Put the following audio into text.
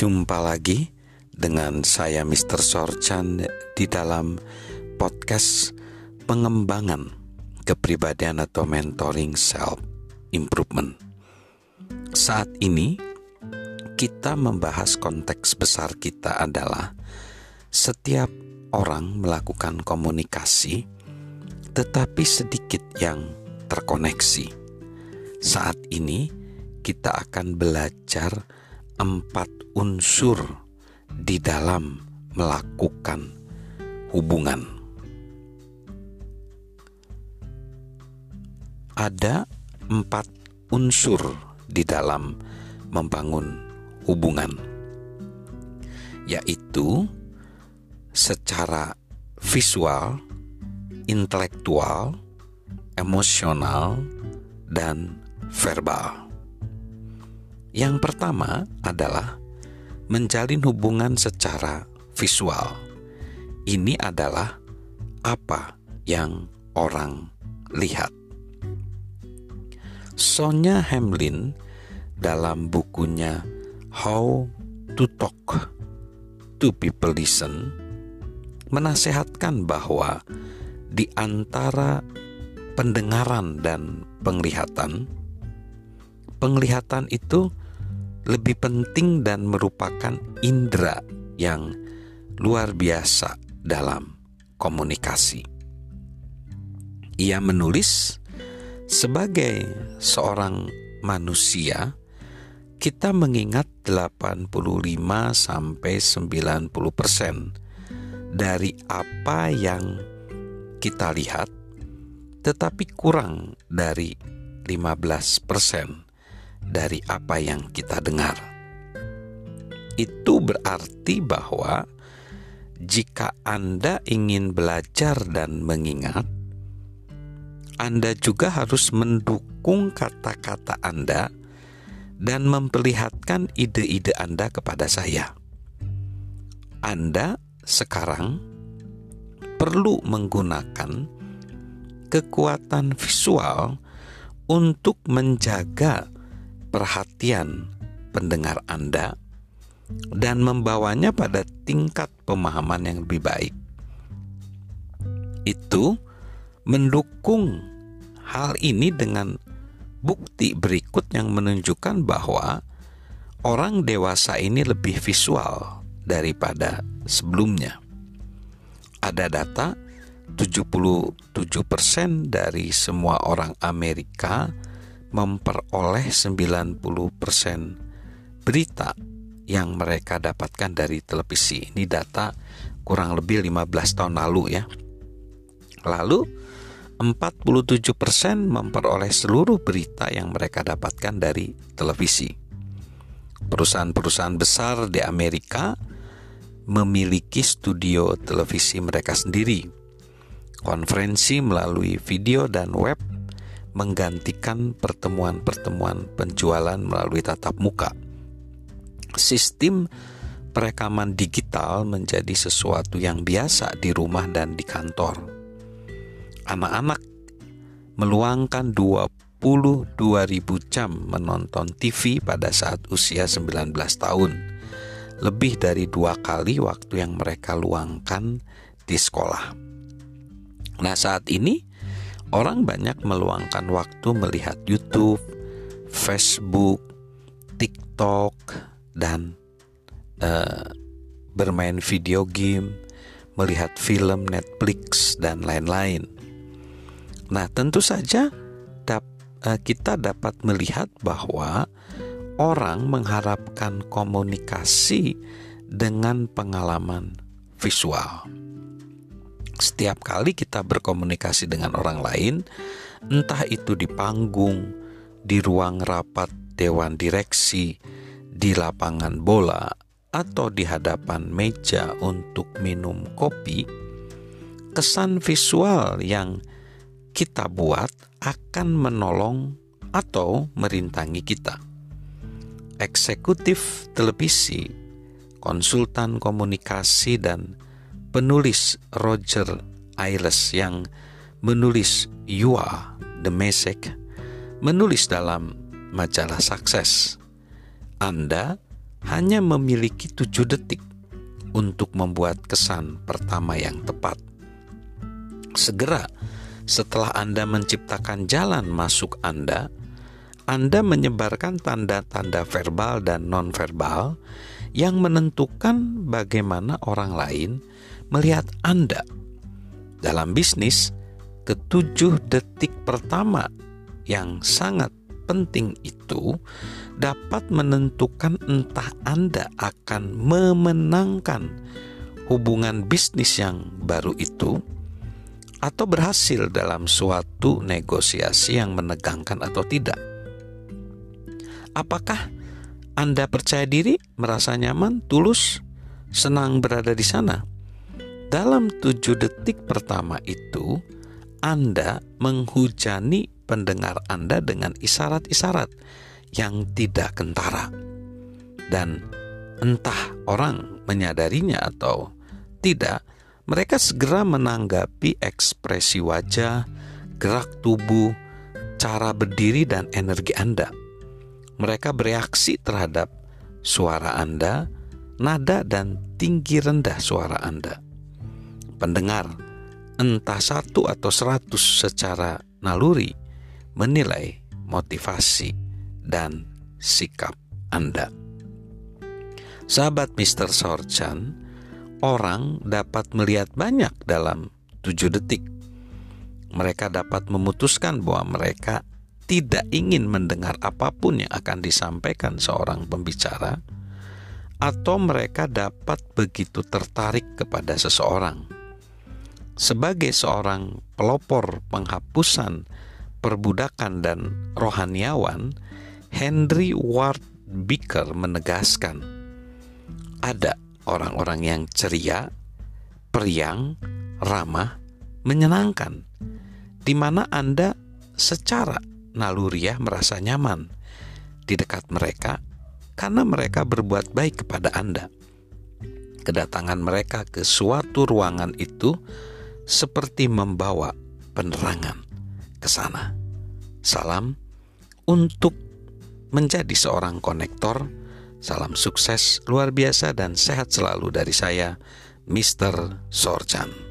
Jumpa lagi dengan saya Mr. Sorchan di dalam podcast pengembangan kepribadian atau mentoring self improvement. Saat ini kita membahas konteks besar kita adalah setiap orang melakukan komunikasi tetapi sedikit yang terkoneksi. Saat ini kita akan belajar empat unsur di dalam melakukan hubungan. Ada empat unsur di dalam membangun hubungan, yaitu secara visual, intelektual, emosional, dan verbal. Yang pertama adalah menjalin hubungan secara visual. Ini adalah apa yang orang lihat. Sonya Hamlin dalam bukunya How to Talk to People Listen menasehatkan bahwa di antara pendengaran dan penglihatan, penglihatan itu lebih penting dan merupakan indera yang luar biasa dalam komunikasi. Ia menulis sebagai seorang manusia kita mengingat 85 sampai 90% dari apa yang kita lihat tetapi kurang dari 15% dari apa yang kita dengar. Itu berarti bahwa jika Anda ingin belajar dan mengingat, Anda juga harus mendukung kata-kata Anda dan memperlihatkan ide-ide Anda kepada saya. Anda sekarang perlu menggunakan kekuatan visual untuk menjaga perhatian pendengar Anda dan membawanya pada tingkat pemahaman yang lebih baik. Itu mendukung hal ini dengan bukti berikut yang menunjukkan bahwa orang dewasa ini lebih visual daripada sebelumnya. Ada data 77% dari semua orang Amerika memperoleh 90% berita yang mereka dapatkan dari televisi. Ini data kurang lebih 15 tahun lalu ya. Lalu 47% memperoleh seluruh berita yang mereka dapatkan dari televisi. Perusahaan-perusahaan besar di Amerika memiliki studio televisi mereka sendiri. Konferensi melalui video dan web menggantikan pertemuan-pertemuan penjualan melalui tatap muka. Sistem perekaman digital menjadi sesuatu yang biasa di rumah dan di kantor. Anak-anak meluangkan 22.000 jam menonton TV pada saat usia 19 tahun. Lebih dari dua kali waktu yang mereka luangkan di sekolah. Nah, saat ini Orang banyak meluangkan waktu melihat YouTube, Facebook, TikTok, dan uh, bermain video game, melihat film Netflix, dan lain-lain. Nah, tentu saja dap, uh, kita dapat melihat bahwa orang mengharapkan komunikasi dengan pengalaman visual. Setiap kali kita berkomunikasi dengan orang lain, entah itu di panggung, di ruang rapat dewan direksi, di lapangan bola, atau di hadapan meja untuk minum kopi, kesan visual yang kita buat akan menolong atau merintangi kita. Eksekutif televisi, konsultan komunikasi, dan penulis Roger Ailes yang menulis You Are The Message menulis dalam majalah Sukses. Anda hanya memiliki tujuh detik untuk membuat kesan pertama yang tepat. Segera setelah Anda menciptakan jalan masuk Anda, Anda menyebarkan tanda-tanda verbal dan nonverbal yang menentukan bagaimana orang lain melihat Anda. Dalam bisnis, ketujuh detik pertama yang sangat penting itu dapat menentukan entah Anda akan memenangkan hubungan bisnis yang baru itu atau berhasil dalam suatu negosiasi yang menegangkan atau tidak. Apakah Anda percaya diri, merasa nyaman, tulus, senang berada di sana? Dalam tujuh detik pertama itu, Anda menghujani pendengar Anda dengan isyarat-isyarat yang tidak kentara. Dan entah orang menyadarinya atau tidak, mereka segera menanggapi ekspresi wajah, gerak tubuh, cara berdiri, dan energi Anda. Mereka bereaksi terhadap suara Anda, nada, dan tinggi rendah suara Anda. Pendengar, entah satu atau seratus secara naluri, menilai motivasi dan sikap Anda. Sahabat Mr. Sorchan, orang dapat melihat banyak dalam tujuh detik. Mereka dapat memutuskan bahwa mereka tidak ingin mendengar apa pun yang akan disampaikan seorang pembicara, atau mereka dapat begitu tertarik kepada seseorang. Sebagai seorang pelopor penghapusan perbudakan dan rohaniawan, Henry Ward Beaker menegaskan, ada orang-orang yang ceria, periang, ramah, menyenangkan, di mana Anda secara naluriah merasa nyaman di dekat mereka karena mereka berbuat baik kepada Anda. Kedatangan mereka ke suatu ruangan itu seperti membawa penerangan ke sana. Salam untuk menjadi seorang konektor. Salam sukses luar biasa dan sehat selalu dari saya, Mr. Sorjan.